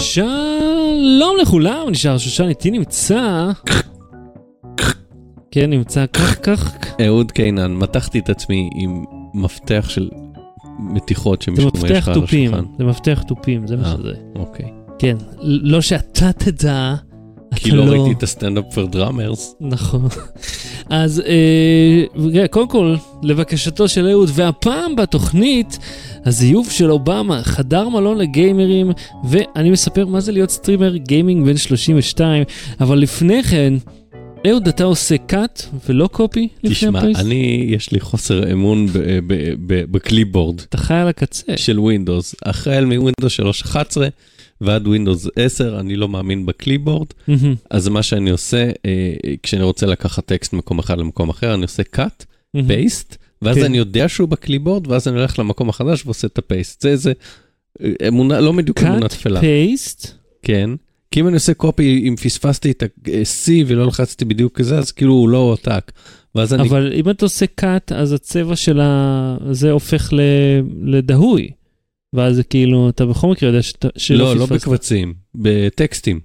שלום לכולם, נשאר שושן איתי נמצא... כן, נמצא כך כך. אהוד קינן, מתחתי את עצמי עם מפתח של מתיחות שמישהו מפתח על תופים, השולחן. זה מפתח תופים, זה מה אה. שזה. אוקיי. כן, לא שאתה תדע, כי אתה לא ראיתי את ה Standup for Drummers. נכון. אז אה, קודם כל, לבקשתו של אהוד, והפעם בתוכנית, הזיוף של אובמה, חדר מלון לגיימרים, ואני מספר מה זה להיות streamer gaming בן 32, אבל לפני כן, אהוד, אתה עושה cut ולא copy לפני תשמע, ה paste? אני, יש לי חוסר אמון ב- ב- ב- ב clipboard אתה חי על הקצה. של Windows. החל מ Windows 3.11 ועד Windows 10, אני לא מאמין ב clipboard. מהמם, אז מה שאני עושה, אה, כשאני רוצה לקחת טקסט ממקום אחד למקום אחר, אני עושה cut, מהמם. פייסט, ואז כן. אני יודע שהוא בקליבורד, ואז אני הולך למקום החדש ועושה את הפייסט. זה איזה אה, אמונה, לא בדיוק אמונה cut, תפלה. paste, כן. כי אם אני עושה קופי, אם פספסתי את ה-C ולא לחצתי בדיוק כזה, אז כאילו הוא לא הועתק. ואז אני... אבל אם אתה עושה cut, אז הצבע של ה... זה הופך ל... לדהוי. ואז זה כאילו, אתה בכל מקרה יודע שאתה... לא, לא. בקבצים, בטקסטים.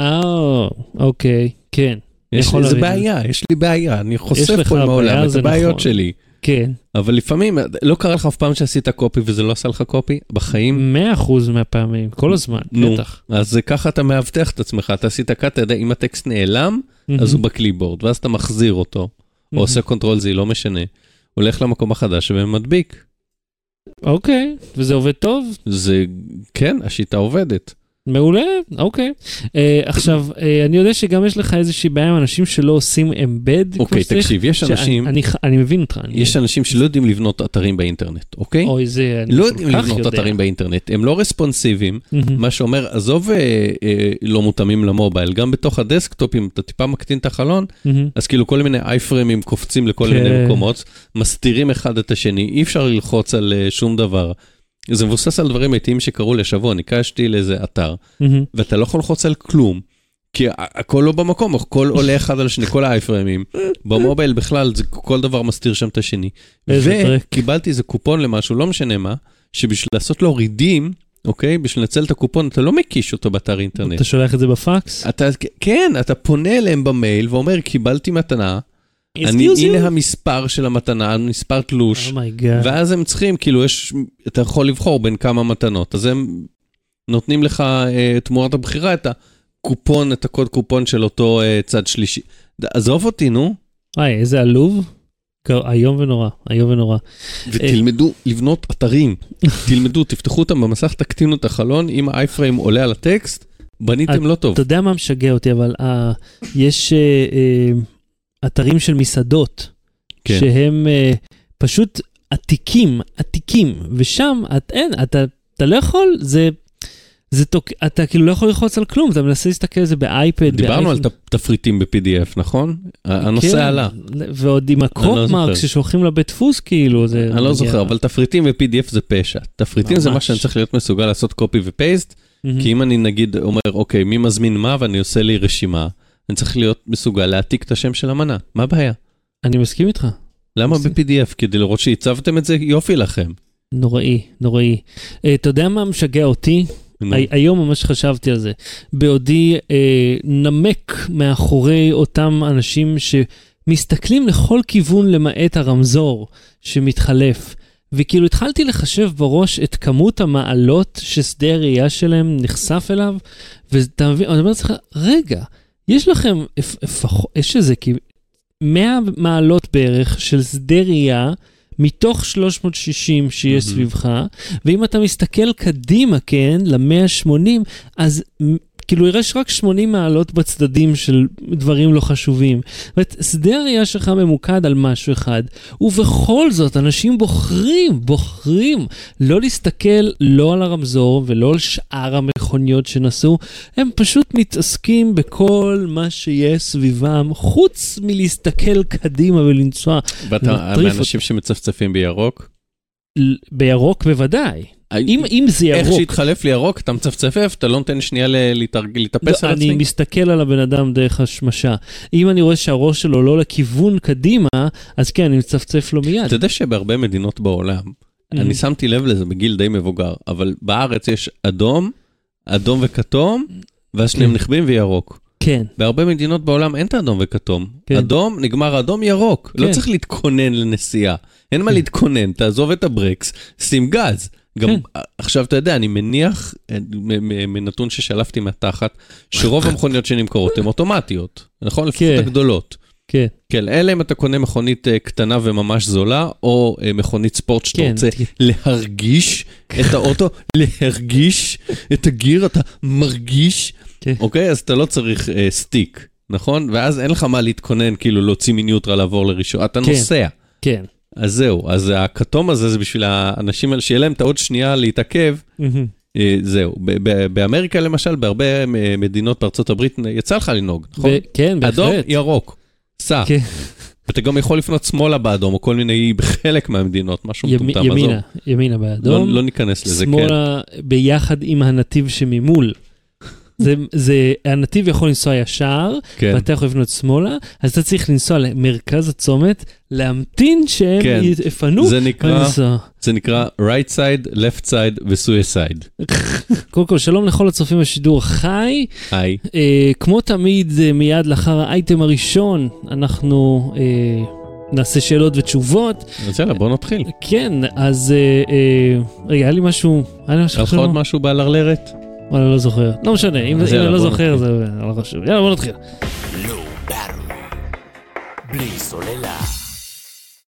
אה, אוקיי, כן, יש לי, זה להבין. בעיה, יש לי בעיה, אני חושף פה עם העולם את זה הבעיות נכון. שלי. כן. אבל לפעמים, לא קרה לך אף פעם שעשית copy וזה לא עשה לך copy? בחיים? 100% מהפעמים, כל הזמן, נו. בטח. אז זה ככה אתה מאבטח את עצמך, אתה עשית cut, אתה יודע, אם הטקסט נעלם, אז הוא ב clipboard, ואז אתה מחזיר אותו, או עושה control Z, לא משנה. הולך למקום החדש ומדביק. אוקיי, וזה עובד טוב? זה, כן, השיטה עובדת. מעולה, אוקיי. אה, עכשיו, אה, אני יודע שגם יש לך איזושהי בעיה עם אנשים שלא עושים embed. אוקיי, תקשיב, יש אנשים, אני, אני מבין אותך. אני, יש אנשים שלא יודעים לבנות אתרים באינטרנט, אוקיי? אוי, זה... אני לא יודעים לבנות יודע. אתרים באינטרנט, הם לא רספונסיביים, מהמם. מה שאומר, עזוב אה, אה, לא מותאמים למובייל, גם בתוך ה desktop, אם אתה טיפה מקטין את החלון, מהמם. אז כאילו כל מיני אייפרמים קופצים לכל כן. מיני מקומות, מסתירים אחד את השני, אי אפשר ללחוץ על אה, שום דבר. זה מבוסס על דברים אמיתיים שקרו לשבוע, ניגשתי לאיזה אתר, מהמם. ואתה לא יכול ללחוץ על כלום, כי הכל לא במקום, הכל עולה אחד על השני, כל ה-iframes. במובייל בכלל, זה, כל דבר מסתיר שם את השני. וקיבלתי איזה קופון למשהו, לא משנה מה, שבשביל לעשות לו redeem, אוקיי, בשביל לנצל את הקופון, אתה לא מקיש אותו באתר אינטרנט. אתה שולח את זה בפקס? אתה, כן, אתה פונה אליהם במייל ואומר, קיבלתי מתנה, אני? הנה המספר של המתנה, מספר תלוש, oh my god. ואז הם צריכים, כאילו, יש, אתה יכול לבחור בין כמה מתנות, אז הם נותנים לך אה, תמורת הבחירה את הקופון, את הקוד קופון של אותו אה, צד שלישי. עזוב אותי, נו, וואי, איזה עלוב. איום ונורא, איום ונורא. ותלמדו לבנות אתרים. תלמדו, תפתחו אותם במסך, תקטינו את החלון, אם האייפריים עולה על הטקסט, בניתם לא טוב. אתה יודע מה משגע אותי, אבל אה, יש אה, אה, אתרים של מסעדות, כן. שהם אה, פשוט עתיקים, עתיקים, ושם את, אין, אתה, אתה לא יכול, זה, זה תוק, אתה כאילו לא יכול ללחוץ על כלום, אתה מנסה להסתכל על זה באייפד. דיברנו על באייפון. ת- תפריטים ב-PDF, נכון? הנושא כן, עלה. ועוד עם לא הקרופ מרק זוכר. ששולחים לבית דפוס, כאילו, זה... אני לא זוכר, אבל תפריטים ו-PDF זה פשע. תפריטים זה מה ממש. שאני צריך להיות מסוגל לעשות קופי ופייסט, מהמם. כי אם אני נגיד אומר, אוקיי, מי מזמין מה ואני עושה לי רשימה, אני צריך להיות מסוגל להעתיק את השם של המנה. מה הבעיה? אני מסכים איתך. למה ב-PDF? כדי לראות שהצבתם את זה? יופי לכם. נוראי, נוראי. אה, אתה יודע מה משגע אותי? היום ממש חשבתי על זה. בעודי אה, נמק מאחורי אותם אנשים שמסתכלים לכל כיוון למעט הרמזור שמתחלף. וכאילו התחלתי לחשב בראש את כמות המעלות ששדה הראייה שלהם נחשף אליו, ואתה מבין, אני אומר לעצמך, רגע, יש לכם, יש איזה כ- 100 מעלות בערך של שדה ראייה מתוך 360 שיש מהמם. סביבך, ואם אתה מסתכל קדימה, כן, ל-180, אז כאילו יראה רק 80 מעלות בצדדים של דברים לא חשובים. זאת אומרת, שדה הראייה שלך ממוקד על משהו אחד, ובכל זאת אנשים בוחרים, בוחרים לא להסתכל לא על הרמזור ולא על שאר המכוניות שנסעו, הם פשוט מתעסקים בכל מה שיש סביבם, חוץ מלהסתכל קדימה ולנסוע. ואתה מהאנשים שמצפצפים בירוק? בירוק בוודאי. אם, אם זה איך ירוק, שהתחלף לי ירוק, אתה מצפצף, אתה לא נותן שנייה להתאפס לא, על אני עצמי? מסתכל על הבן אדם דרך השמשה. אם אני רואה שהראש שלו לא לכיוון קדימה, אז כן, אני מצפצף לו מיד. אתה יודע שבהרבה מדינות בעולם, Mm-hmm. אני שמתי לב לזה בגיל די מבוגר, אבל בארץ יש אדום, אדום וכתום, ואז שניהם כן. נכבים וירוק. כן, בהרבה מדינות בעולם אין את האדום וכתום. כן. אדום, נגמר אדום, ירוק. לא כן. צריך להתכונן לנסיעה. אין מה כן. להתכונן, תעזוב את הברקס, שים גז. גם כן. עכשיו אתה יודע, אני מניח, אה, מנתון ששלפתי מהתחת, שרוב המכוניות שנמכרות הן אוטומטיות, נכון? לפחות כן. הגדולות. כן, כן, אלא אם אתה קונה מכונית אה, קטנה וממש זולה, או אה, מכונית ספורט שאתה כן. רוצה להרגיש את האוטו, להרגיש את הגיר, אתה מרגיש, כן. אוקיי? אז אתה לא צריך אה, סטיק, נכון? ואז אין לך מה להתכונן, כאילו להוציא מניוטרל לעבור לראשון, אתה כן. נוסע. כן. אז זהו, אז הכתום הזה זה בשביל האנשים האלה, שיהיה להם את העוד שנייה להתעכב. אה, זהו. באמריקה למשל, בהרבה מדינות בארצות הברית, יצא לך לנהוג, נכון? כן, אדום, בהחלט. ירוק, סע. כן. ואתה גם יכול לפנות שמאלה באדום, או כל מיני, בחלק מהמדינות, משהו מטומטם, עזוב. ימינה, ימינה לא, באדום. לא ניכנס לזה, כן. שמאלה ביחד עם הנתיב שממול. זה, זה, הנתיב יכול לנסוע ישר, כן. ואתה יכול לפנות שמאלה, אז אתה צריך לנסוע למרכז הצומת, להמתין שהם כן. יפנו, זה נקרא, ולנסוע. זה נקרא right side, left side ו-suicide. קודם כל, שלום לכל הצופים בשידור חי. היי. אה, כמו תמיד, אה, מיד לאחר האייטם הראשון, אנחנו אה, נעשה שאלות ותשובות. אז יאללה, בוא נתחיל. כן, אז רגע, היה לי משהו, היה לך? עוד משהו בעלרלרת? וואלה, לא זוכר. לא משנה, אם אני לא זוכר, זה לא חשוב. יאללה, בוא נתחיל.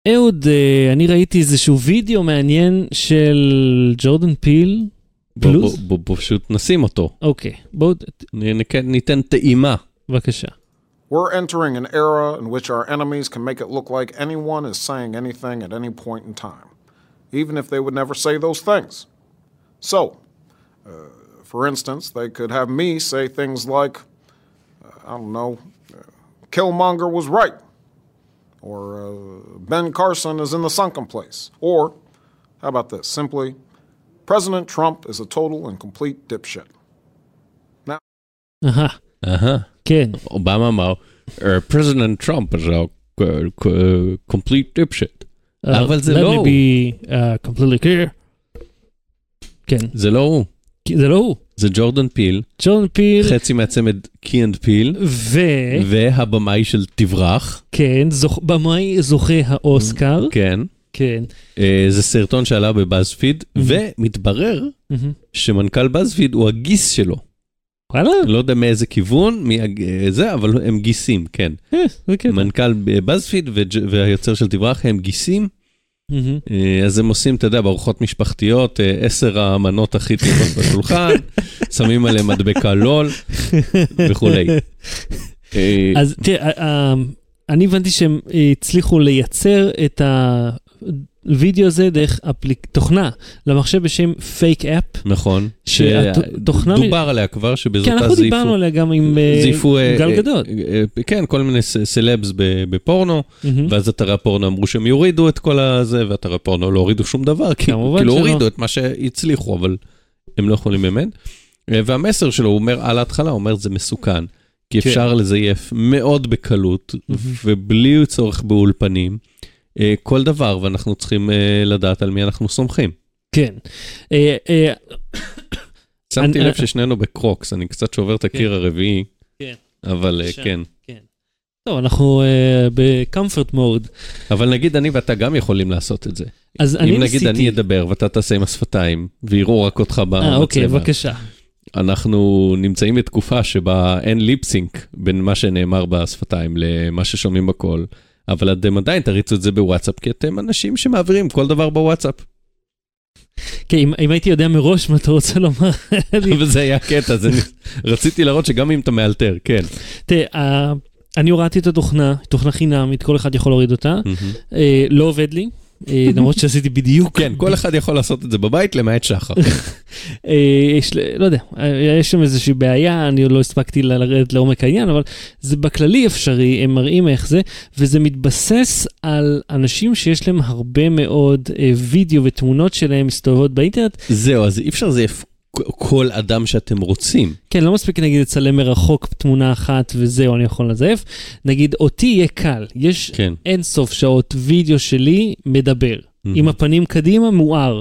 אהוד, אה, אני ראיתי איזשהו וידאו מעניין של ג'ורדן פיל. פלוס? בוא- פשוט נשים אותו. אוקיי, בואו, נק- ניתן טעימה. בבקשה. We're entering an era in which our enemies can make it look like anyone is saying anything at any point in time, even if they would never say those things. So, uh, for instance, they could have me say things like, uh, I don't know, uh, Killmonger was right, or uh, Ben Carson is in the sunken place, or how about this? Simply, President Trump is a total and complete dipshit. אהה, אהה. כן, אובמה אמר, פרזידנט טראמפ is a uh, complete dipshit. אבל זה לא Let הוא. me be uh, completely clear. כן, זה לא הוא, כי זה לא הוא. זה ג'ורדן פיל, ג'ורדן פיל, חצי מהצמד קי אנד פיל, וכן, והבמאי של תברח, זוכ- במאי זוכה האוסקר, כן. כן. אה, זה סרטון שעלה בבאזפיד, ומתברר מהמם. שמנכ"ל באזפיד הוא הגיס שלו. וואלה, לא יודע מאיזה כיוון, מי אה, זה, אבל הם גיסים, כן. אה, זה קטע. מנכ"ל באזפיד וג'- והיוצר של תברח הם גיסים. אה, אז הם עושים, אתה יודע, בארוחות משפחתיות, אה, עשר המנות הכי טובות בשולחן, שמים עליהם מדבקה לול וכולי. אה, אז תראה, ה- ה- אני הבנתי שהם הצליחו לייצר את הווידאו הזה דרך אפליק- תוכנה למחשב בשם פייק אפ. נכון, שהתוכנה- שדובר עליה כבר, כן, שבזאתה אנחנו דיברנו זייפו, עליה גם עם אה, זייפו, אה, גל אה, גדות. כן, כל מיני סלבס בפורנו, מהמם. ואז אתרי הפורנו אמרו שהם יורידו את כל הזה, ואתרי הפורנו לא הורידו שום דבר, כאילו. הורידו את מה שהצליחו, אבל הם לא יכולים באמת. והמסר שלו, הוא אומר על ההתחלה, הוא אומר זה מסוכן, כי כן. אפשר לזייף מאוד בקלות, ובלי צורך באולפנים, כל דבר, ואנחנו צריכים אה, לדעת על מי אנחנו סומכים. כן. אה, אה, שמתי לב ששנינו בקרוקס, אני קצת שובר את הקיר הרביעי, כן. אבל אה, בבקשה. כן. טוב, אנחנו אה, בקומפורט מוד. אבל נגיד אני ואתה גם יכולים לעשות את זה. אז אני אם נגיד ניסיתי... אני אדבר ואתה תעשה עם השפתיים, ויראו רק אותך אה, אוקיי, במצלמה. בבקשה. אנחנו נמצאים בתקופה שבה אין ליפסינק בין מה שנאמר בשפתיים למה ששומעים בקול, אבל אתם עדיין תריצו את זה בוואטסאפ, כי אתם אנשים שמעבירים כל דבר בוואטסאפ. כן, אם- אם הייתי יודע מראש מה אתה רוצה לומר, אני- וזה היה קטע, אני רציתי להראות שגם אם אתה מאלתר, כן. תראה, אה, אני הורדתי את התוכנה, תוכנה חינמית, כל אחד יכול להוריד אותה. אה, לא עובד לי, למרות שעשיתי בדיוק. כן, כל אחד יכול לעשות את זה בבית, למעט שחר. אה, יש, לא יודע, אה, יש שם איזושהי בעיה, אני לא הספקתי לרדת לעומק העניין, אבל זה בכללי אפשרי, הם מראים איך זה, וזה מתבסס על אנשים שיש להם הרבה מאוד אה, וידאו ותמונות שלהם מסתובבות באינטרנט. זהו, אז אי אפשר לזייף כל אדם שאתם רוצים. כן, לא מספיק נגיד לצלם מרחוק תמונה אחת וזהו, אני יכול לזייף. נגיד, אותי יהיה קל, יש כן. אין סוף שעות וידאו שלי מדבר. עם הפנים קדימה מואר.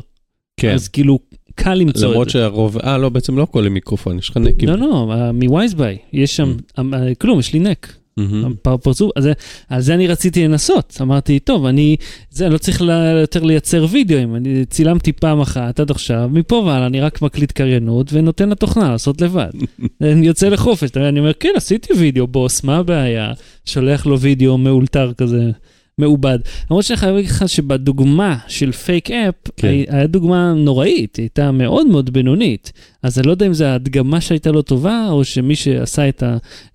כן. אז כאילו, קל למצוא למרות את זה. שהרוב, אה, לא, בעצם לא עם מיקרופון, יש לך נקים. לא, לא, מווייזביי, יש שם, אה, כלום, יש לי נק. מהמם. פר- פרצוף, אז על זה אני רציתי לנסות, אמרתי, טוב, אני, זה, אני לא צריך יותר לייצר וידאוים, אני צילמתי פעם אחת עד עכשיו, מפה והלאה אני רק מקליט קריינות ונותן לתוכנה לעשות לבד. אני יוצא לחופש, אני אומר, כן, עשיתי וידאו, בוס, מה הבעיה? שולח לו וידאו מאולתר כזה. מעובד. למרות שאני חייב להגיד לך שבדוגמה של פייק אפ, כן. היה דוגמה נוראית, היא הייתה מאוד מאוד בינונית. אז אני לא יודע אם זו ההדגמה שהייתה לו טובה, או שמי שעשה את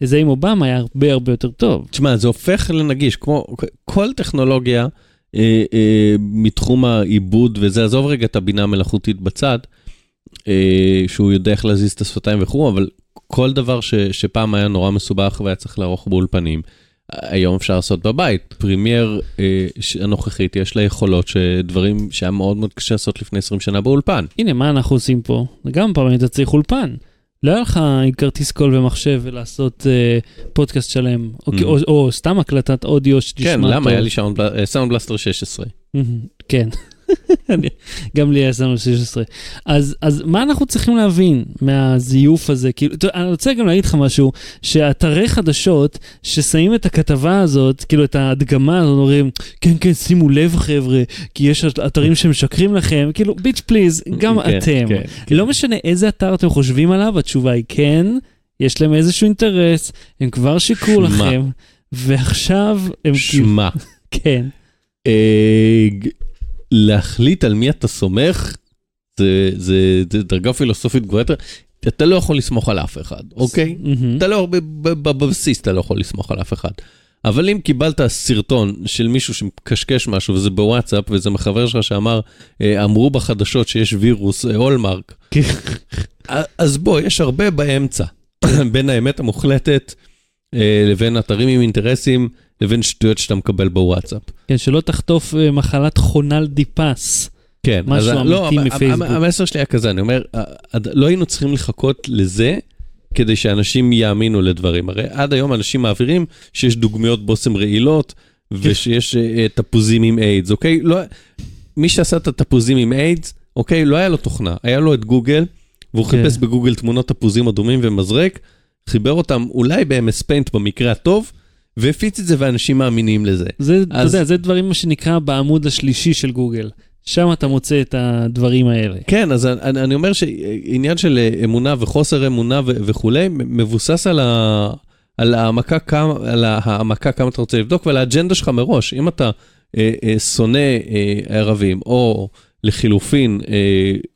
זה עם אובמה היה הרבה הרבה יותר טוב. תשמע, זה הופך לנגיש, כמו כל טכנולוגיה אה, אה, מתחום העיבוד וזה, עזוב רגע את הבינה המלאכותית בצד, אה, שהוא יודע איך להזיז את השפתיים וכו', אבל כל דבר ש, שפעם היה נורא מסובך והיה צריך לערוך באולפנים, היום אפשר לעשות בבית. פרימייר אה, הנוכחית, יש לה יכולות שדברים שהיה מאוד מאוד קשה לעשות לפני 20 שנה באולפן. הנה, מה אנחנו עושים פה? גם פעם היית צריך אולפן. לא היה לך עם כרטיס קול ומחשב ולעשות אה, פודקאסט שלם, או, mhm. או, או סתם הקלטת אודיו שתשמע כן, טוב. למה? היה לי סאונד בל- סאונד בלסטר 16. מהמם, כן. גם לי היה סאונד 16. אז, אז מה אנחנו צריכים להבין מהזיוף הזה? כאילו, יודע, אני רוצה גם להגיד לך משהו, שאתרי חדשות ששמים את הכתבה הזאת, כאילו את ההדגמה הזאת, אומרים, כן, כן, שימו לב חבר'ה, כי יש אתרים שמשקרים לכם, כאילו, ביץ' פליז, גם כן, אתם. כן, כן. לא משנה איזה אתר אתם חושבים עליו, התשובה היא כן, יש להם איזשהו אינטרס, הם כבר שיקרו. לכם, ועכשיו הם שמע. כן. להחליט על מי אתה סומך, זה, זה, זה דרגה פילוסופית גבוהה יותר. אתה לא יכול לסמוך על אף אחד, אוקיי? מהמם. אתה לא, בבסיס אתה לא יכול לסמוך על אף אחד. אבל אם קיבלת סרטון של מישהו שמקשקש משהו וזה בוואטסאפ וזה מחבר שלך שאמר, אה, אמרו בחדשות שיש וירוס אה, הולמרק, אה, אז בוא, יש הרבה באמצע, בין האמת המוחלטת לבין אתרים עם אינטרסים, לבין שטויות שאתה מקבל בוואטסאפ. כן, שלא תחטוף אה, מחלת חונל דיפס. כן, משהו אז, אמיתי לא, מפייסבוק. המ- המסר שלי היה כזה, אני אומר, אה, לא היינו צריכים לחכות לזה כדי שאנשים יאמינו לדברים. הרי עד היום אנשים מעבירים שיש דוגמיות בושם רעילות ושיש אה, תפוזים עם איידס, אוקיי? לא, מי שעשה את התפוזים עם איידס, אוקיי, לא היה לו תוכנה, היה לו את גוגל, והוא כן. חיפש בגוגל תמונות תפוזים אדומים ומזרק, חיבר אותם אולי ב-MS Paint במקרה הטוב, והפיץ את זה ואנשים מאמינים לזה. זה, אתה אז- יודע, זה דברים שנקרא בעמוד השלישי של גוגל. שם אתה מוצא את הדברים האלה. כן, אז אני, אני אומר שעניין של אה, אמונה וחוסר אמונה ו- וכולי, מבוסס על, ה, על, העמקה כמה, על העמקה כמה אתה רוצה לבדוק ועל האג'נדה שלך מראש. אם אתה אה, אה, שונא אה, ערבים, או לחילופין, אה,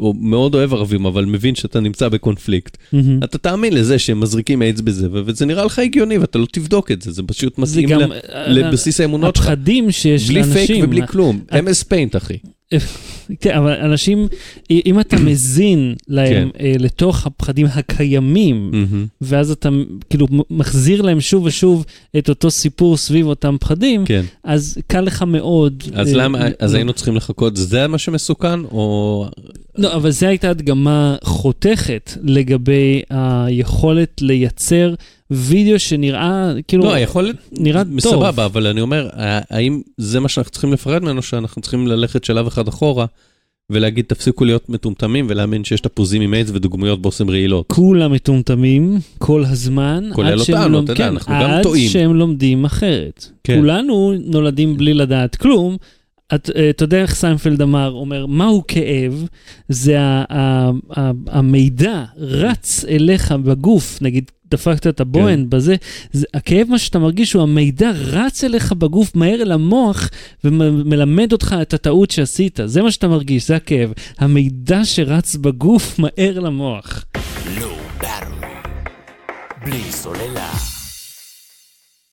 או מאוד אוהב ערבים, אבל מבין שאתה נמצא בקונפליקט, מהמם. אתה תאמין לזה שהם מזריקים איידס בזה, וזה נראה לך הגיוני ואתה לא תבדוק את זה, זה פשוט מתאים גם... ל- אה, לבסיס האמונות שלך. הפחדים שיש בלי לאנשים. פייק ובלי כלום, MS Paint אחי. כן, אבל אנשים, אם אתה מזין להם כן. אה, לתוך הפחדים הקיימים. ואז אתה כאילו מחזיר להם שוב ושוב את אותו סיפור סביב אותם פחדים, כן. אז קל לך מאוד. אז אה, למה, אז היינו צריכים לחכות, זה מה שמסוכן, או... לא, אבל זו הייתה הדגמה חותכת לגבי היכולת לייצר וידאו שנראה, כאילו, לא, היכולת, נראה טוב. סבבה, אבל אני אומר, האם זה מה שאנחנו צריכים לפרד ממנו, שאנחנו צריכים ללכת שלב אחד אחורה, ולהגיד, תפסיקו להיות מטומטמים ולהאמין שיש תפוזים עם איידס ודוגמיות בושם רעילות. כולם מטומטמים כל הזמן, כולל עד אותנו, אתה יודע, כן, אנחנו גם עד טועים. שהם לומדים אחרת. כן. כולנו נולדים בלי לדעת כלום. את, אה, אתה יודע איך סיינפלד אמר, אומר, מהו כאב? זה המידע רץ אליך בגוף, נגיד דפקת את הבוהן כן. בזה, זה, הכאב מה שאתה מרגיש הוא המידע רץ אליך בגוף מהר אל המוח ומלמד אותך את הטעות שעשית, זה מה שאתה מרגיש, זה הכאב. המידע שרץ בגוף מהר למוח. בלי סוללה.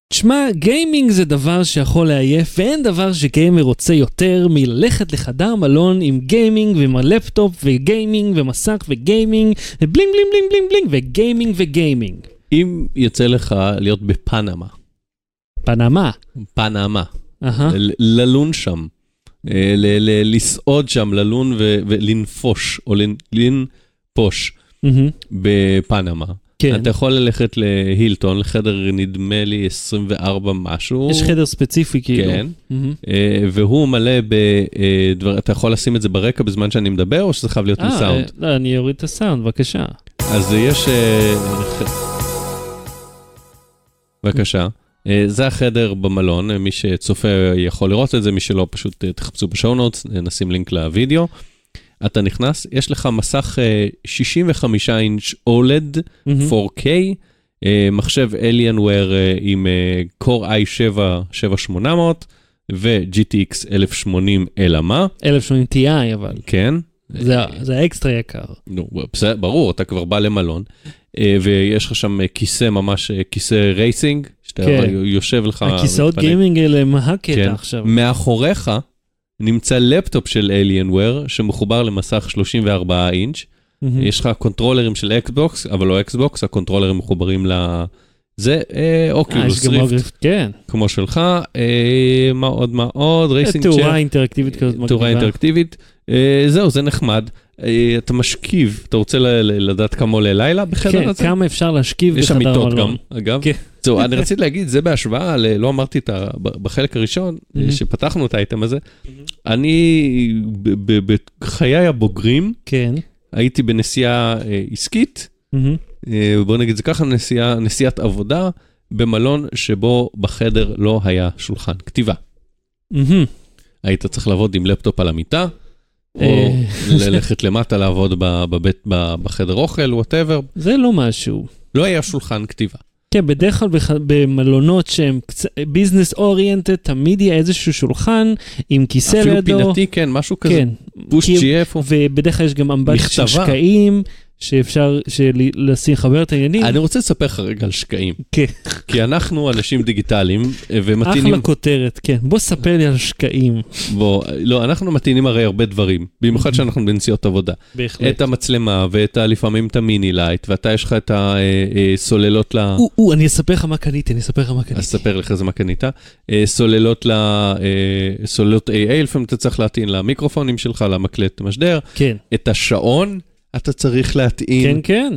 תשמע, גיימינג זה דבר שיכול לעייף, ואין דבר שגיימר רוצה יותר מללכת לחדר מלון עם גיימינג ועם הלפטופ וגיימינג ומסך וגיימינג ובלינג בלינג בלינג בלינג בלינג וגיימינג וגיימינג. אם יוצא לך להיות בפנמה, פנמה. פנמה, ללון שם, אה, לסעוד שם, ללון ולנפוש, או לנ- לנפוש. בפנמה, כן. אתה יכול ללכת להילטון, לחדר נדמה לי 24 משהו. יש חדר ספציפי כאילו. כן. מהמם. אה, והוא מלא בדבר, אתה יכול לשים את זה ברקע בזמן שאני מדבר, או שזה חייב להיות עם אה, סאונד? אה, לא, אני אוריד את הסאונד, בבקשה. אז יש... אה, ח- בבקשה. אה, זה החדר במלון, אה, מי שצופה יכול לראות את זה, מי שלא פשוט אה, תחפשו בשואו נשים לינק לוידאו. אתה נכנס, יש לך מסך אה, 65 אינץ' OLED, מהמם. 4K, אה, מחשב Alienware אה, עם אה, Core i7 7800 ו-GTX 1080 אלא מה, 1080 Ti אבל. כן. זה זה ה-extra יקר. נו, בסדר, ברור, אתה כבר בא למלון, אה, ויש לך שם אה, כיסא ממש, אה, כיסא racing, שאתה כן. יושב לך... הכיסאות. גיימינג האלה הם הקטע כן. עכשיו. מאחוריך נמצא לפטופ של Alienware שמחובר למסך 34 אינץ', מהמם. יש לך קונטרולרים של אקסבוקס, אבל לא אקסבוקס, הקונטרולרים מחוברים ל... זה אה, אה, גם Rift, כן. כמו שלך, אה, מה עוד, מה עוד, racing chair. תאורה אינטראקטיבית כזאת. תאורה אינטראקטיבית. אה, זהו, זה נחמד. אה, אתה משכיב, אתה רוצה לדעת כמה עולה לילה בחדר כן, הזה? כמה אפשר להשכיב יש שם בחדר מיטות גם. אגב. כן. זהו, אני רציתי להגיד, זה בהשוואה, לא אמרתי את ה... בחלק הראשון, אה. שפתחנו את האייטם הזה, אני בחיי הבוגרים כן. הייתי בנסיעה אה, עסקית, בוא נגיד זה ככה, נסיעת עבודה, במלון שבו בחדר לא היה שולחן כתיבה. היית צריך לעבוד עם לפטופ על המיטה. ללכת למטה לעבוד בבית, בחדר אוכל, whatever. זה לא משהו. לא היה שולחן כתיבה. כן, בדרך כלל בח- במלונות שהם business oriented, תמיד יהיה איזשהו שולחן עם כיסא אפילו לידו. פינתי, כן, משהו כזה. כן. פוש GF. או- ובדרך כלל יש גם אמבט של. שקעים, שאפשר לחבר את העניינים. אני רוצה לספר לך רגע על שקעים. כן. כי אנחנו אנשים דיגיטליים, אה, ומטעינים... אחלה כותרת, כן. בוא ספר לי על שקעים. בוא, לא, אנחנו מטעינים הרי הרבה דברים, במיוחד שאנחנו בנסיעות עבודה. בהחלט. את המצלמה, ואת. לפעמים את המיני לייט, ואתה יש לך את הסוללות ל... או, או, אני אספר לך מה קניתי, אני אספר לך מה קניתי. ספר לך איזה מה קנית. אה, סוללות ל... אה, סוללות AA, לפעמים אתה צריך להטעין למיקרופונים שלך, למקלט משדר. כן, את השעון אתה צריך להטעין. כן, כן.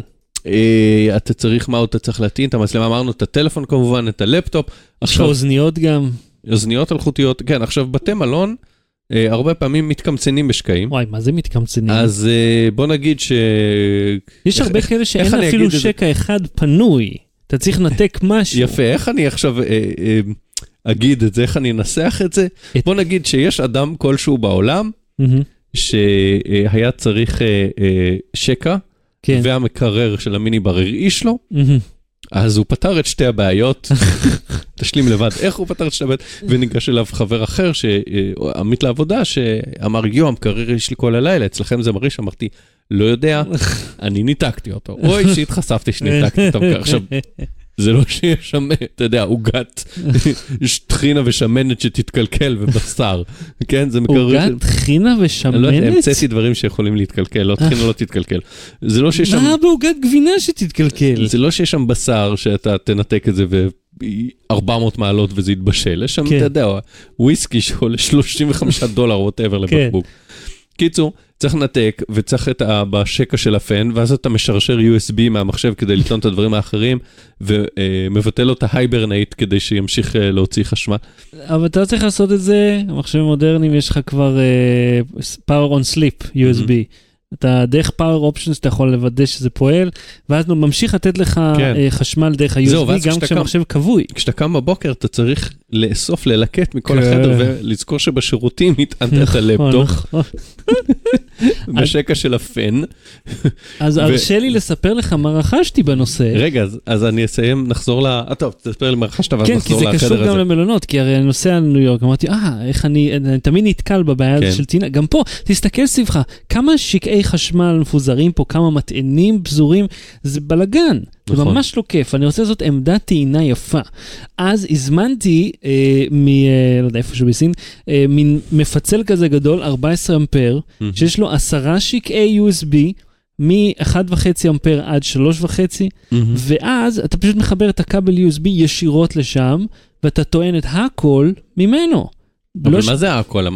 אה, אתה צריך, מה עוד אתה צריך להטעין? את המצלמה, אמרנו את הטלפון כמובן, את הלפטופ. יש לך אוזניות גם. אוזניות אלחוטיות. כן, עכשיו בתי מלון, אה, הרבה פעמים מתקמצנים בשקעים. וואי, מה זה מתקמצנים? אז אה, בוא נגיד ש... יש איך- הרבה כאלה שאין אפילו את זה? שקע אחד פנוי. אתה צריך לנתק משהו. יפה, איך אני עכשיו אה, אה, אגיד את זה, איך אני אנסח את זה? את- בוא נגיד שיש אדם כלשהו בעולם מהמם. שהיה צריך אה, אה, שקע, כן. והמקרר של המיני בר הרעיש לו, מהמם. אז הוא פתר את שתי הבעיות, תשלים לבד איך הוא פתר את שתי הבעיות, וניגש אליו חבר אחר, ש- עמית לעבודה, שאמר, יו, המקרר יש לי כל הלילה, אצלכם זה מרעיש, אמרתי, לא יודע, אני ניתקתי אותו. אוי, שהתחשפתי שניתקתי את המקרר. עכשיו, זה לא שיש שם, אתה יודע, עוגת טחינה ושמנת שתתקלקל ובשר, כן? זה מקרר... עוגת חינה אני לא יודע, ושמנת? המצאתי דברים שיכולים להתקלקל, לא טחינה לא תתקלקל. זה לא שיש שם... מה בעוגת גבינה שתתקלקל? זה לא שיש שם בשר שאתה תנתק את זה ו-400 מעלות וזה יתבשל, יש שם, כן. אתה יודע, וויסקי שעולה 35 דולר ווטאבר כן. לבקבוק. קיצור, צריך לנתק וצריך את ה... בשקע של הפן, ואז אתה משרשר USB מהמחשב כדי לטעון את הדברים האחרים, ומבטל לו את ה-hibernate כדי שימשיך אה, להוציא חשמל. אבל אתה לא צריך לעשות את זה, במחשבים מודרניים יש לך כבר uh, power on sleep USB. אתה דרך power options אתה יכול לוודא שזה פועל, ואז הוא ממשיך לתת לך כן. אה, חשמל דרך ה-USB גם כשהמחשב כבוי. כשאתה קם בבוקר אתה צריך לאסוף, ללקט מכל כן. החדר ולזכור שבשירותים נטענת את הלפטופ. בשקע של הפן. אז הרשה לי לספר לך מה רכשתי בנושא. רגע, אז, אז אני אסיים, נחזור ל... אה, טוב, תספר לי מה רכשת ואז כן, כי נחזור זה לחדר קשור הזה. גם למלונות, כי הרי אני נוסע לניו יורק, אמרתי, אה, איך אני, אני תמיד נתקל בבעיה כן. של טינה, גם פה, תסתכל סביבך, כמה שקעי חשמל מפוזרים פה, כמה מטענים פזורים, זה בלאגן, זה נכון. ממש לא כיף, אני רוצה לעשות עמדת טעינה יפה. אז הזמנתי אה, מ... אה, לא יודע, איפשהו בסין, אה, מין מפצל כזה גדול, 14 אמפר, מהמם. שיש לו עשרה שקעי USB, מ-1.5 אמפר עד 3.5, מהמם. ואז אתה פשוט מחבר את הכבל USB ישירות לשם, ואתה טוען את הכל ממנו. אבל לא מה זה הכל?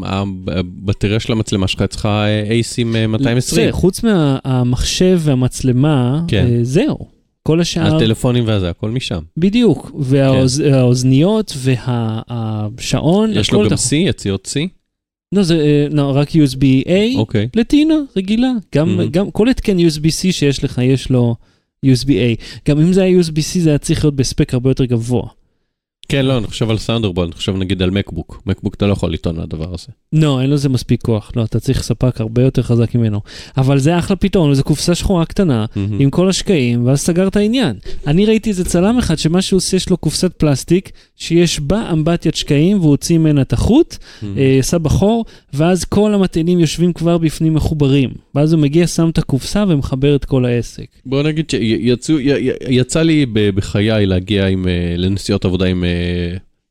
הבטריה של המצלמה שלך צריכה אה, אייסים אה, 220. זה, חוץ מהמחשב והמצלמה, כן. אה, זהו. כל השאר, הטלפונים והזה, הכל משם. בדיוק, והאוזניות והשעון, יש לו גם C, יציאות C? לא, זה אה, לא, רק USB-A, אוקיי. לטינה רגילה, גם, Mhm. גם כל התקן USB-C שיש לך יש לו USB-A. גם אם זה היה USB-C זה היה צריך להיות בספק הרבה יותר גבוה. כן, לא, אני חושב על סאונדרבולט, אני חושב נגיד על מקבוק. מקבוק אתה לא יכול לטעון מהדבר הזה. לא, אין לזה מספיק כוח, לא, אתה צריך ספק הרבה יותר חזק ממנו. אבל זה אחלה פתרון, זו קופסה שחורה קטנה, מהמם. עם כל השקעים, ואז סגרת העניין. אני ראיתי איזה צלם אחד שמה שהוא עושה, יש לו קופסת פלסטיק, שיש בה אמבטיית שקעים, והוא הוציא ממנה את החוט. אה, עשה בחור, ואז כל המטענים יושבים כבר בפנים מחוברים. ואז הוא מגיע, שם את הקופסה ומחבר את כל העסק. בוא נגיד שיצא לי בחיי להגיע עם, אה, לנסיעות עבודה עם, אה,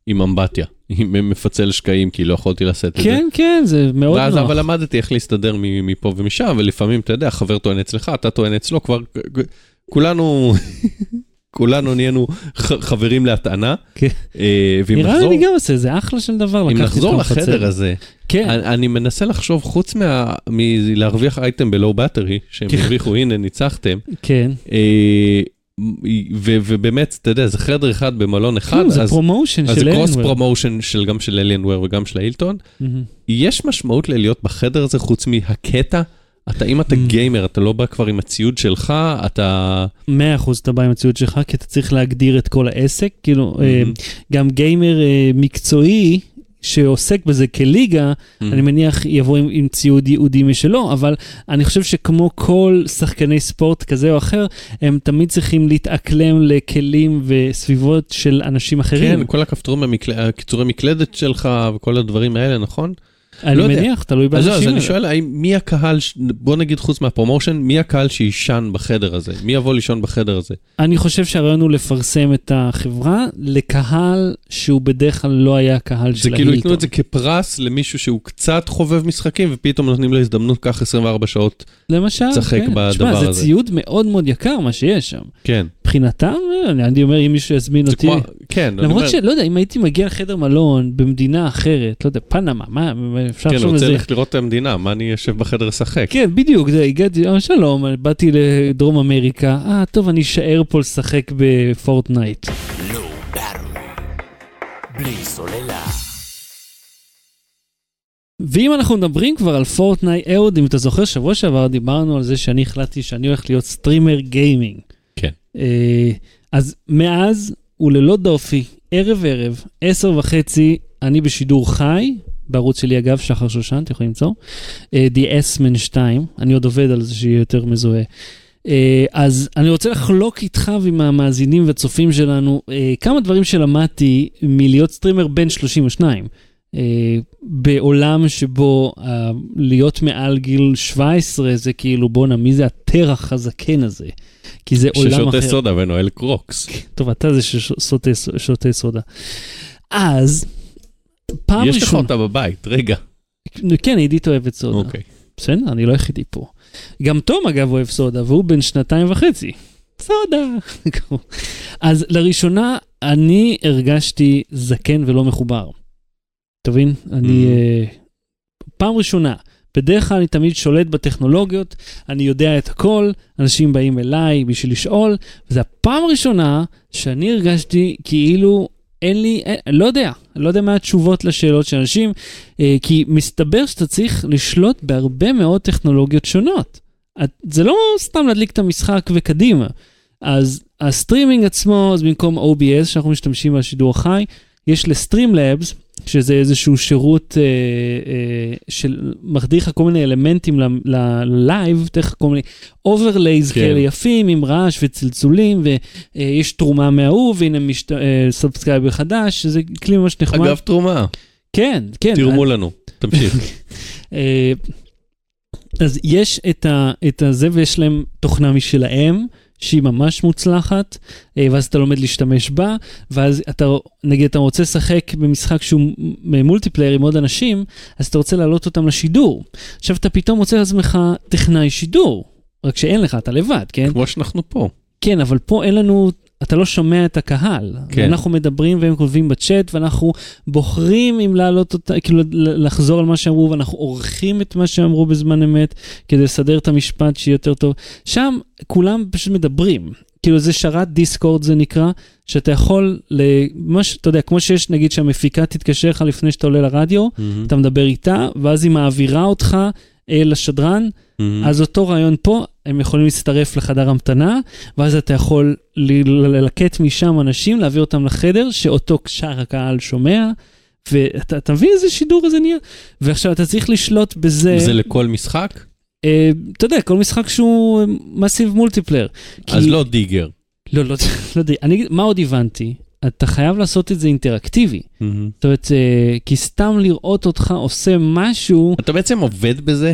עם אמבטיה, עם מפצל שקעים, כי לא יכולתי לשאת את זה. כן, כן, זה מאוד ואז נוח. אבל למדתי איך להסתדר מפה ומשם, ולפעמים, אתה יודע, חבר טוען אצלך, אתה טוען אצלו, כבר כולנו, כולנו נהיינו חברים להטענה. כן. אה, נראה לי נחזור, אני גם עושה, זה אחלה של דבר. אם לקחת נחזור איתך לחדר מפצל. הזה, כן, אני, אני מנסה לחשוב, חוץ מה- מלהרוויח אייטם בלואו באטרי, שהם כן. הרוויחו, הנה, ניצחתם, כן. אה, ובאמת, אתה יודע, זה חדר אחד במלון אחד, כלום, זה אז פרומושן אז של זה קרוס. פרומושן של גם של אליאנוור וגם של ההילטון. מהמם. יש משמעות ללהיות בחדר הזה חוץ מהקטע? אתה, אם אתה Mm. גיימר, אתה לא בא כבר עם הציוד שלך, אתה... מאה אחוז אתה בא עם הציוד שלך, כי אתה צריך להגדיר את כל העסק. כאילו, אה, מהמם. גם גיימר אה, מקצועי שעוסק בזה כליגה, אני מניח יבוא עם, עם ציוד ייעודי משלו, אבל אני חושב שכמו כל שחקני ספורט כזה או אחר, הם תמיד צריכים להתאקלם לכלים וסביבות של אנשים אחרים. כן, כל הכפתורים, המקל... הקיצורי מקלדת שלך וכל הדברים האלה, נכון? אני לא יודע. מניח, תלוי אז באנשים זהו, אז אני. שואל, האם מי הקהל, בוא נגיד חוץ מהפרומושן, מי הקהל שיישן בחדר הזה? מי יבוא לישון בחדר הזה? אני חושב שהרעיון הוא לפרסם את החברה לקהל שהוא בדרך כלל לא היה קהל זה של כאילו ייתנו ההילטון. את זה כפרס למישהו שהוא קצת חובב משחקים, ופתאום נותנים לו הזדמנות, קח 24 שעות. למשל, צחק כן. בדבר תשמע, זה הזה. ציוד מאוד מאוד יקר מה שיש שם. כן. מבחינתם, אה, אני אומר, אם מישהו יזמין זה אותי... כמו, כן, למרות אומר, שלא יודע, אם הייתי מגיע לחדר מלון במדינה אחרת, לא יודע, פנמה, מה, אפשר כן, לחשוב רוצה לזה. ללכת לראות את המדינה, מה אני יושב בחדר לשחק? כן, בדיוק, זה, הגעתי, אה, שלום, באתי לדרום אמריקה, אה, טוב, אני אשאר פה לשחק בפורטנייט. בלי סוללה. ואם אנחנו מדברים כבר על פורטנייט, אהוד, אם אתה זוכר, שבוע שעבר דיברנו על זה שאני החלטתי שאני הולך להיות סטרימר גיימינג. כן. אה, אז מאז הוא ללא דופי, ערב ערב, עשר וחצי, אני בשידור חי, בערוץ שלי אגב, שחר שושן, אתם יכולים למצוא, אה, The S-Man 2, אני עוד עובד על זה שיהיה יותר מזוהה. אה, אז אני רוצה לחלוק איתך ועם המאזינים והצופים שלנו אה, כמה דברים שלמדתי מלהיות סטרימר בן 32. אה, בעולם שבו להיות מעל גיל 17 זה כאילו בואנה מי זה התרח הזקן הזה. כי זה עולם ששותה אחר. סודה ונועל קרוקס. טוב, אתה זה ששותה שותה סודה. אז, פעם יש לך ראשונה, אותה בבית, רגע. כן, עידית אוהבת סודה. אוקיי. בסדר, אני לא היחידי פה. גם תום אגב אוהב סודה, והוא בן שנתיים וחצי. סודה. אז לראשונה, אני הרגשתי זקן ולא מחובר. אתה מבין? אני... Mhm. אה, פעם ראשונה. בדרך כלל אני תמיד שולט בטכנולוגיות, אני יודע את הכל, אנשים באים אליי בשביל לשאול, וזו הפעם הראשונה שאני הרגשתי כאילו אין לי, אין, לא יודע, לא יודע מה התשובות לשאלות של אנשים, אה, כי מסתבר שאתה צריך לשלוט בהרבה מאוד טכנולוגיות שונות. את, זה לא סתם להדליק את המשחק וקדימה. אז הסטרימינג עצמו, אז במקום OBS שאנחנו משתמשים בשידור החי, יש ל-Streamlabs, שזה איזשהו שירות אה, אה, של מחדיר לך כל מיני אלמנטים ל live, נותן לך כל מיני overlays כן. כאלה יפים עם רעש וצלצולים, ויש תרומה מההוא, והנה משת... אה, subscriber חדש, שזה כלי ממש נחמד. אגב, תרומה, כן, כן. תרמו לנו, תמשיך. אה, אז יש את, ה, את הזה ויש להם תוכנה משלהם. שהיא ממש מוצלחת, אה, ואז אתה לומד להשתמש בה, ואז אתה, נגיד, אתה רוצה לשחק במשחק שהוא מולטיפלייר עם עוד אנשים, אז אתה רוצה להעלות אותם לשידור. עכשיו אתה פתאום מוצא לעצמך טכנאי שידור, רק שאין לך, אתה לבד, כן? כמו שאנחנו פה. כן, אבל פה אין לנו, אתה לא שומע את הקהל. כן. אנחנו מדברים והם כותבים בצ'אט, ואנחנו בוחרים אם להעלות אותה, כאילו לחזור על מה שאמרו, ואנחנו עורכים את מה שאמרו בזמן אמת, כדי לסדר את המשפט שיהיה יותר טוב. שם כולם פשוט מדברים. כאילו זה שרת דיסקורד זה נקרא, שאתה יכול, ממש, אתה יודע, כמו שיש נגיד שהמפיקה תתקשר לך לפני שאתה עולה לרדיו, מהמם. אתה מדבר איתה, ואז היא מעבירה אותך אל השדרן, מהמם. אז אותו רעיון פה, הם יכולים להצטרף לחדר המתנה, ואז אתה יכול ללקט משם אנשים, להביא אותם לחדר, שאותו שאר הקהל שומע, ואתה אתה מבין איזה שידור זה נהיה? ועכשיו אתה צריך לשלוט בזה, זה לכל משחק? אה, אתה יודע, כל משחק שהוא מסיב מולטיפלייר. אז לא דיגר. לא, לא, לא יודע, אני, מה עוד הבנתי? אתה חייב לעשות את זה אינטראקטיבי. מהמם. זאת אומרת, אה, כי סתם לראות אותך עושה משהו, אתה בעצם עובד בזה?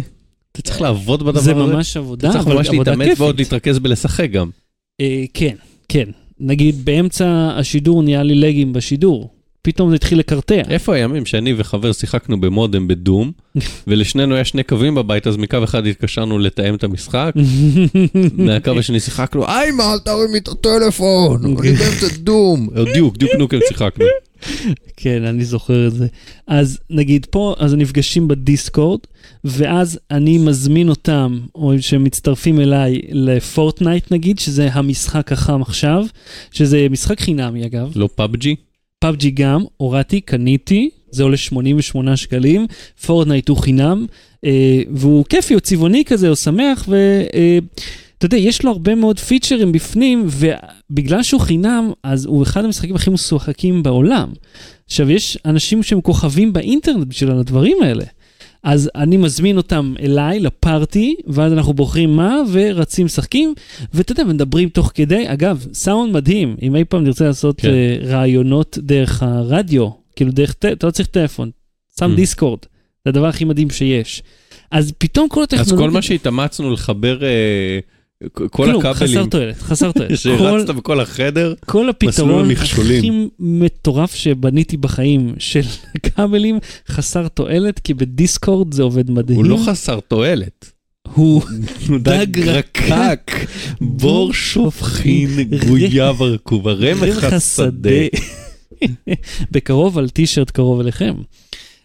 אתה צריך לעבוד בדבר הזה? זה ממש עבודה, אתה צריך אבל ממש עבודה להתאמץ כיפית. ועוד להתרכז בלשחק גם. אה, כן, כן. נגיד באמצע השידור נהיה לי לגים בשידור. פתאום זה התחיל לקרטע. איפה הימים שאני וחבר שיחקנו במודם בדום, ולשנינו היה שני קווים בבית, אז מקו אחד התקשרנו לתאם את המשחק, מהקו השני שיחקנו, אימא, אל תרים לי את הטלפון, אני באמצע Doom. Duke, Duke Nukem שיחקנו. כן, אני זוכר את זה. אז נגיד פה, אז נפגשים ב Discord, ואז אני מזמין אותם, או שהם מצטרפים אליי ל Fortnite נגיד, שזה המשחק החם עכשיו, שזה משחק חינמי אגב, לא PUBG? PUBG גם, הורדתי, קניתי, זה עולה 88 שקלים, Fortnite הוא חינם, אה, והוא כיפי, הוא צבעוני כזה, הוא שמח, ואתה יודע, יש לו הרבה מאוד פיצ'רים בפנים, ובגלל שהוא חינם, אז הוא אחד המשחקים הכי משוחקים בעולם. עכשיו, יש אנשים שהם כוכבים באינטרנט בשביל הדברים האלה. אז אני מזמין אותם אליי, ל party, ואז אנחנו בוחרים מה, ורצים משחקים, ואתה יודע, מדברים תוך כדי. אגב, סאונד מדהים, אם אי פעם נרצה לעשות כן. אה, ראיונות דרך הרדיו, כאילו דרך, אתה לא צריך טלפון, שם Mm. דיסקורד, זה הדבר הכי מדהים שיש. אז פתאום כל אז הטכנולוגיה... כל מה שהתאמצנו לחבר, אה, כל כלום, חסר הכבלים תועלת, חסר תועלת. שהרצת בכל החדר, כל הפתרון. הכי מטורף שבניתי בחיים של כבלים חסר תועלת, כי בדיסקורד זה עובד מדהים. הוא לא חסר תועלת. הוא דג רקק, בור שופכין, גוייה ורקוב, רמך השדה. בקרוב על טישרט קרוב אליכם.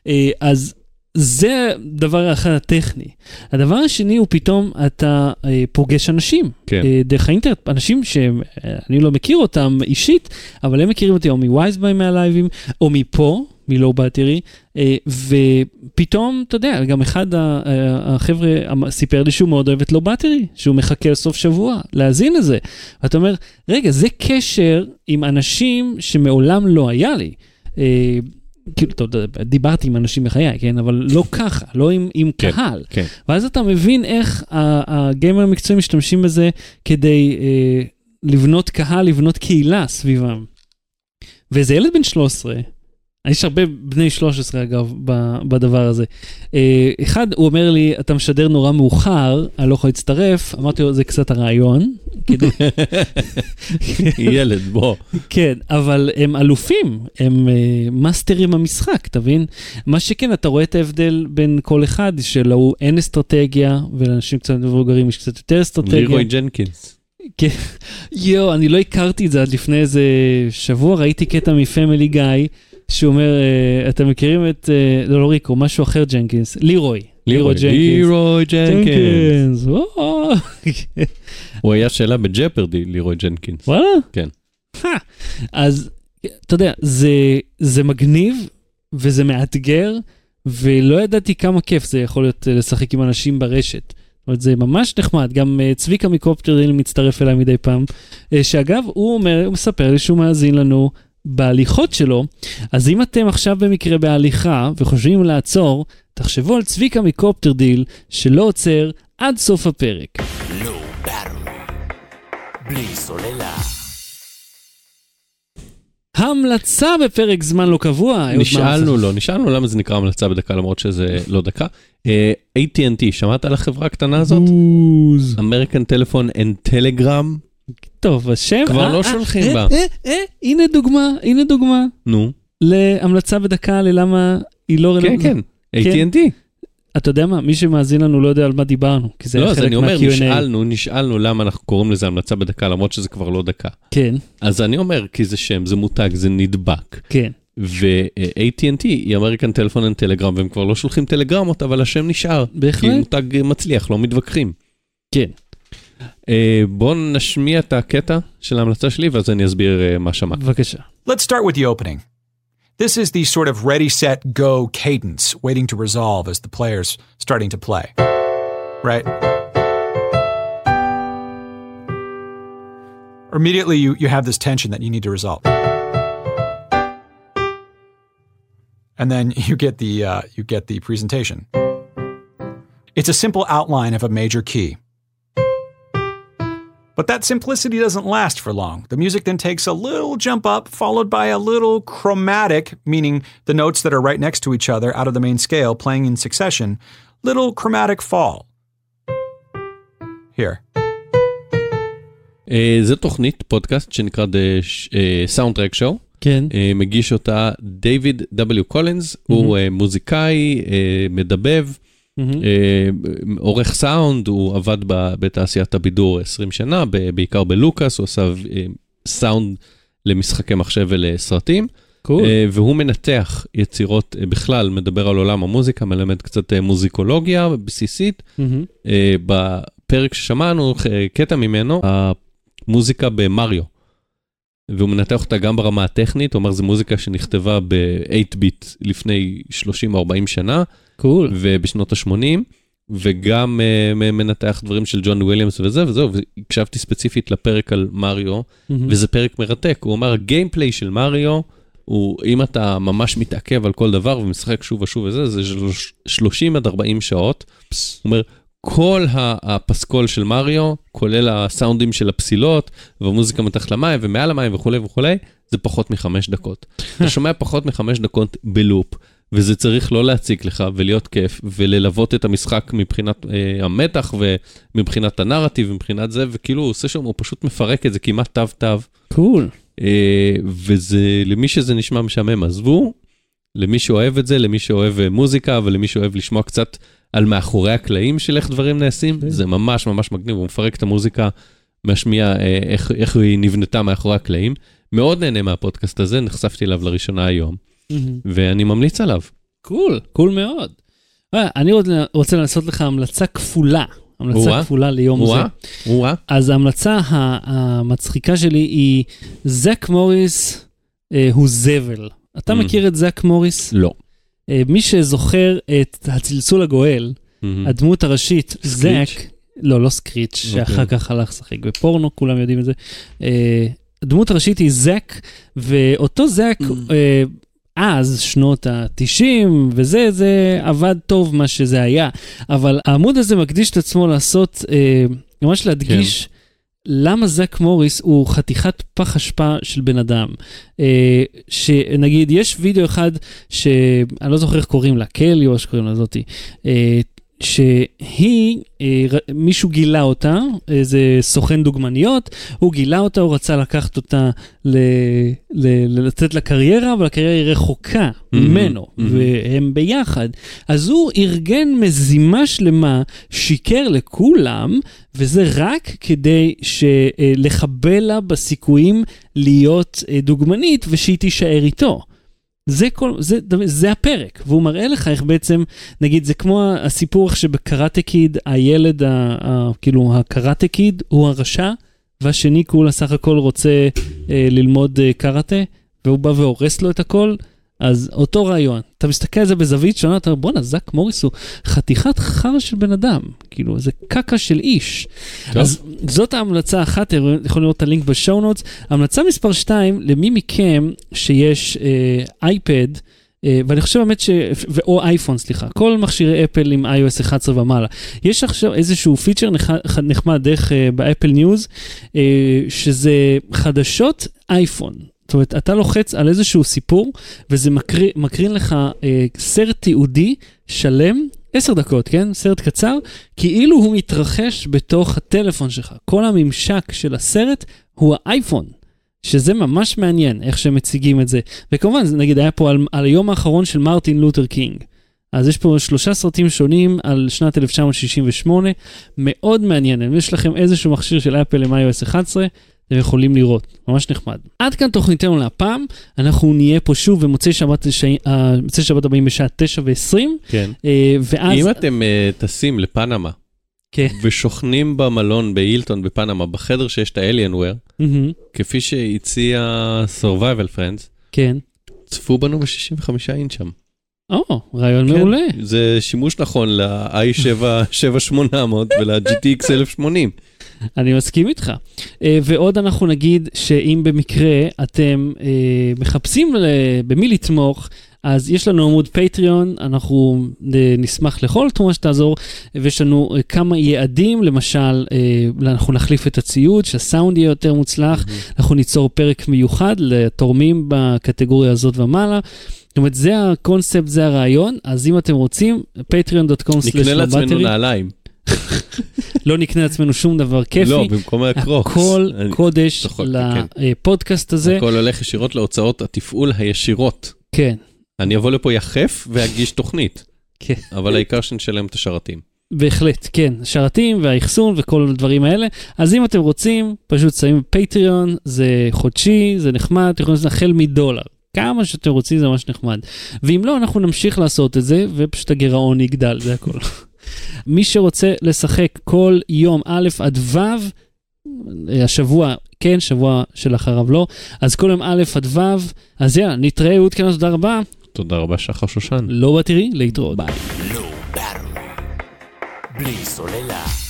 אה, אז זה דבר אחד הטכני. הדבר השני הוא פתאום אתה אה, פוגש אנשים. כן. אה, דרך האינטרנט, אנשים שאני לא מכיר אותם אישית, אבל הם מכירים אותי או מווייזביי מהלייבים, או מפה, מלואו באטרי, אה, ופתאום, אתה יודע, גם אחד ה- ה- החבר'ה אמ- סיפר לי שהוא מאוד אוהב את לואו באטרי, שהוא מחכה לסוף שבוע, להאזין לזה. ואתה אומר, רגע, זה קשר עם אנשים שמעולם לא היה לי. כאילו, אתה יודע, דיברתי עם אנשים בחיי, כן? אבל לא ככה, לא עם, עם כן, קהל. כן. ואז אתה מבין איך הגיימר המקצועיים משתמשים בזה כדי אה, לבנות קהל, לבנות קהילה סביבם. ואיזה ילד בן 13, יש הרבה בני 13 אגב בדבר הזה. אה, אחד, הוא אומר לי, אתה משדר נורא מאוחר, אני לא יכול להצטרף, אמרתי לו, זה קצת הרעיון. ילד, בוא. כן, אבל הם אלופים, הם אה, מאסטרים במשחק, אתה מבין? מה שכן, אתה רואה את ההבדל בין כל אחד, שלהוא אין אסטרטגיה, ולאנשים קצת מבוגרים יש קצת יותר אסטרטגיה. לירוי ג'נקינס. כן. יואו, אני לא הכרתי את זה עד לפני איזה שבוע, ראיתי קטע מ Family Guy, שהוא אומר, אה, אתם מכירים את, אה, לא, לא ריקו, משהו אחר ג'נקינס, לירוי. לירוי ג'נקינס. לירוי ג'נקינס. הוא היה שאלה בג'פרדי, לירוי ג'נקינס. וואלה? כן. אז אתה יודע, זה, זה מגניב וזה מאתגר, ולא ידעתי כמה כיף זה יכול להיות אה, לשחק עם אנשים ברשת. זאת אומרת, זה ממש נחמד. גם uh, צביקה מקופטריל מצטרף אליי מדי פעם, uh, שאגב, הוא אומר, הוא מספר לי שהוא מאזין לנו בהליכות שלו, אז אם אתם עכשיו במקרה בהליכה וחושבים לעצור, תחשבו על צביקה מקופטרדיל שלא עוצר עד סוף הפרק. Battery. בלי סוללה. המלצה בפרק זמן לא קבוע. נשאלנו. לו, נשאלנו למה זה נקרא המלצה בדקה למרות שזה לא דקה. אה, AT&T, שמעת על החברה הקטנה הזאת? American Telephone and Telegram? טוב, השם... כבר אה, לא אה, שולחים אה, בה. הנה דוגמה, הנה דוגמה נו, להמלצה בדקה ללמה היא לא כן, רלוונטית. כן, AT&T. אתה יודע מה, מי שמאזין לנו לא יודע על מה דיברנו, כי זה לא, היה אז חלק אני אומר, מה-Q&A. נשאלנו, נשאלנו למה אנחנו קוראים לזה המלצה בדקה למרות שזה כבר לא דקה. כן, אז אני אומר, כי זה שם, זה מותג, זה נדבק. כן. ו-AT&T היא American Telephone and Telegram, והם כבר לא שולחים טלגרמות, אבל השם נשאר. כי בהחלט. מותג מצליח, לא מתווכחים. כן. אה, בואו נשמיע את הקטע של ההמלצה שלי, ואז אני אסביר אה, מה שמעת. בבקשה. Let's start with the opening. This is the sort of ready, set, go cadence waiting to resolve as the player's starting to play. Right? Immediately, you, you have this tension that you need to resolve. And then you get the uh, you get the presentation. It's a simple outline of a major key. But that simplicity doesn't last for long. The music then takes a little jump up, followed by a little chromatic, meaning the notes that are right next to each other out of the main scale playing in succession, little chromatic fall. Here. אה, זו תוכנית פודקאסט שנקרא The Soundtrack Show. כן. אה, מגיש אותה דיוויד W. קולינס, הוא אה, מוזיקאי, אה, מדבב, מהמם. אה, עורך סאונד, הוא עבד ב- בתעשיית הבידור 20 שנה, ב- בעיקר בלוקאס, הוא עשה אה, סאונד למשחקי מחשב ולסרטים, קול. אה, והוא מנתח יצירות אה, בכלל, מדבר על עולם המוזיקה, מלמד קצת אה, מוזיקולוגיה בסיסית. מהמם. אה, בפרק ששמענו, אה, קטע ממנו, המוזיקה במריו. והוא מנתח אותה גם ברמה הטכנית, הוא אומר זו מוזיקה שנכתבה ב-8 ביט לפני 30 או 40 שנה, Cool. ובשנות ה-80, וגם אה, מנתח דברים של ג'ון וויליאמס וזה וזהו, והקשבתי ספציפית לפרק על מריו, מהמם. וזה פרק מרתק. הוא אמר, ה gameplay של מריו, הוא, אם אתה ממש מתעכב על כל דבר ומשחק שוב ושוב וזה, זה שלוש- 30 עד 40 שעות. הוא אומר, כל הפסקול של מריו, כולל הסאונדים של הפסילות, והמוזיקה מתחת למים ומעל המים וכולי וכולי, זה פחות מחמש דקות. אתה שומע פחות מחמש דקות בלופ, וזה צריך לא להציק לך ולהיות כיף, וללוות את המשחק מבחינת אה, המתח ומבחינת הנרטיב ומבחינת זה, וכאילו הוא עושה שם, הוא פשוט מפרק את זה כמעט תו-תו. קול. אה, וזה, למי שזה נשמע משעמם, עזבו. למי שאוהב את זה, למי שאוהב אה, מוזיקה ולמי שאוהב לשמוע קצת על מאחורי הקלעים של איך דברים נעשים, כן. זה ממש ממש מגניב, הוא מפרק את המוזיקה, משמיע אה, איך, איך היא נבנתה מאחורי הקלעים. מאוד נהנה מהפודקאסט הזה, נחשפתי אליו לראשונה היום. ואני ממליץ עליו. Cool, cool מאוד. אה, אני רוצה- לעשות לך המלצה כפולה. המלצה או-אה. כפולה ליום זה. או-אה, או-אה, אז ההמלצה המצחיקה שלי היא זק מוריס אה, הוא זבל. אתה מממ. מכיר את זק מוריס? לא. אה, מי שזוכר את הצלצול הגואל, מהמם. הדמות הראשית, זק? לא, לא סקריץ', שאחר אוקיי. כך הלך לשחק בפורנו, כולם יודעים את זה. אה, הדמות הראשית היא זק, ואותו זק, אה, אז, שנות ה-90 וזה, זה עבד טוב מה שזה היה. אבל העמוד הזה מקדיש את עצמו לעשות, אה, ממש להדגיש למה זק מוריס הוא חתיכת פח אשפה של בן אדם. אה, שנגיד, יש וידאו אחד שאני לא זוכר איך קוראים לה, קלי או שקוראים לה זאתי, אה, שהיא, אה, מישהו גילה אותה, איזה סוכן דוגמניות, הוא גילה אותה, הוא רצה לקחת אותה ל, ל, ל, לצאת לקריירה, אבל הקריירה היא רחוקה ממנו, Mhm. והם ביחד. אז הוא ארגן מזימה שלמה, שיקר לכולם, וזה רק כדי אה, לחבל לה בסיכויים להיות אה, דוגמנית ושהיא תישאר איתו. זה כל, זה, זה הפרק, והוא מראה לך איך בעצם, נגיד, זה כמו הסיפור איך שבקראטה קיד, הילד, ה, ה, כאילו, הקראטה קיד הוא הרשע, והשני כולה סך הכל רוצה אה, ללמוד אה, קראטה, והוא בא והורס לו את הכל, אז אותו רעיון. אתה מסתכל על זה בזווית שונה, אתה אומר, בואנה, זק מוריס הוא חתיכת חרא של בן אדם, כאילו, זה קקה של איש. טוב. אז זאת ההמלצה אחת, אתם יכולים לראות את הלינק בשואו נוטס. המלצה מספר 2, למי מכם שיש אה, אייפד, אה, ואני חושב באמת ש... או אייפון, סליחה, כל מכשירי אפל עם iOS 11 ומעלה. יש עכשיו איזשהו פיצ'ר נח- נחמד דרך אה, ב Apple News, אה, שזה חדשות אייפון. זאת אומרת, אתה לוחץ על איזשהו סיפור, וזה מקריא, מקרין לך אה, סרט תיעודי שלם, עשר דקות, כן? סרט קצר, כאילו הוא מתרחש בתוך הטלפון שלך. כל הממשק של הסרט הוא האייפון. שזה ממש מעניין איך שהם מציגים את זה. וכמובן, נגיד היה פה על, על היום האחרון של מרטין לותר קינג. אז יש פה שלושה סרטים שונים על שנת 1968, מאוד מעניין. אם יש לכם איזשהו מכשיר של אפל עם iOS 11, אתם יכולים לראות, ממש נחמד. עד כאן תוכניתנו להפעם, אנחנו נהיה פה שוב במוצאי שבת, ש... אה, מוצאי שבת הבאים בשעה 9 ו-20, כן. אה, ואז... אם אתם אה, טסים לפנמה, כן. ושוכנים במלון בהילטון בפנמה, בחדר שיש את ה-Alienware, מהמם, כפי שהציע Survival Friends, כן. צפו בנו ב-65 אינץ' שם. או, רעיון כן, מעולה. זה שימוש נכון ל-i7-7800 ול-GTX 1080. אני מסכים איתך. אה, ועוד אנחנו נגיד שאם במקרה אתם אה, מחפשים ל- במי לתמוך, אז יש לנו עמוד פטריון, אנחנו אה, נשמח לכל תרומה שתעזור, ויש לנו אה, כמה יעדים, למשל, אה, אנחנו נחליף את הציוד, שהסאונד יהיה יותר מוצלח, אנחנו ניצור פרק מיוחד לתורמים בקטגוריה הזאת ומעלה. זאת אומרת, זה הקונספט, זה הרעיון, אז אם אתם רוצים, patreon.com/battery, נקנה לעצמנו נעליים. לא נקנה לעצמנו שום דבר כיפי. לא, במקום הקרוקס. הכל אני- קודש צוחק, כן. לפודקאסט הזה. הכל הולך ישירות להוצאות התפעול הישירות. כן, אני אבוא לפה יחף ואגיש תוכנית, כן. אבל העיקר שנשלם את השרתים. בהחלט, כן. שרתים והאחסון וכל הדברים האלה. אז אם אתם רוצים, פשוט שמים פטריון, זה חודשי, זה נחמד, אתם יכולים לעשות החל מדולר. כמה שאתם רוצים זה ממש נחמד. ואם לא, אנחנו נמשיך לעשות את זה, ופשוט הגירעון יגדל, זה הכל. מי שרוצה לשחק כל יום א' עד ו', השבוע כן, שבוע שלאחריו לא, אז כל יום א' עד ו', אז יאללה, נתראה, אהוד תודה רבה. תודה רבה, שחר שושן. לא בתראי, להתראות. ביי. Battery. בלי סוללה.